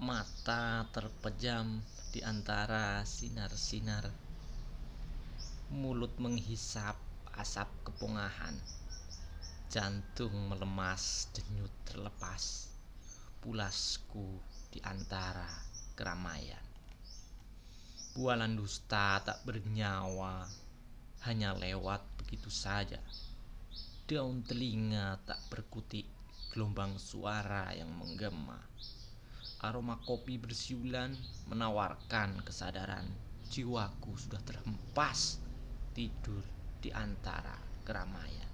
Mata terpejam di antara sinar-sinar. Mulut menghisap asap kepungahan. Jantung melemas denyut terlepas. Pulasku di antara keramaian. Bualan dusta tak bernyawa Hanya lewat begitu saja. Daun telinga tak berkutik Gelombang suara yang menggema Aroma kopi bersiulan menawarkan kesadaran jiwaku sudah terhempas tidur di antara keramaian.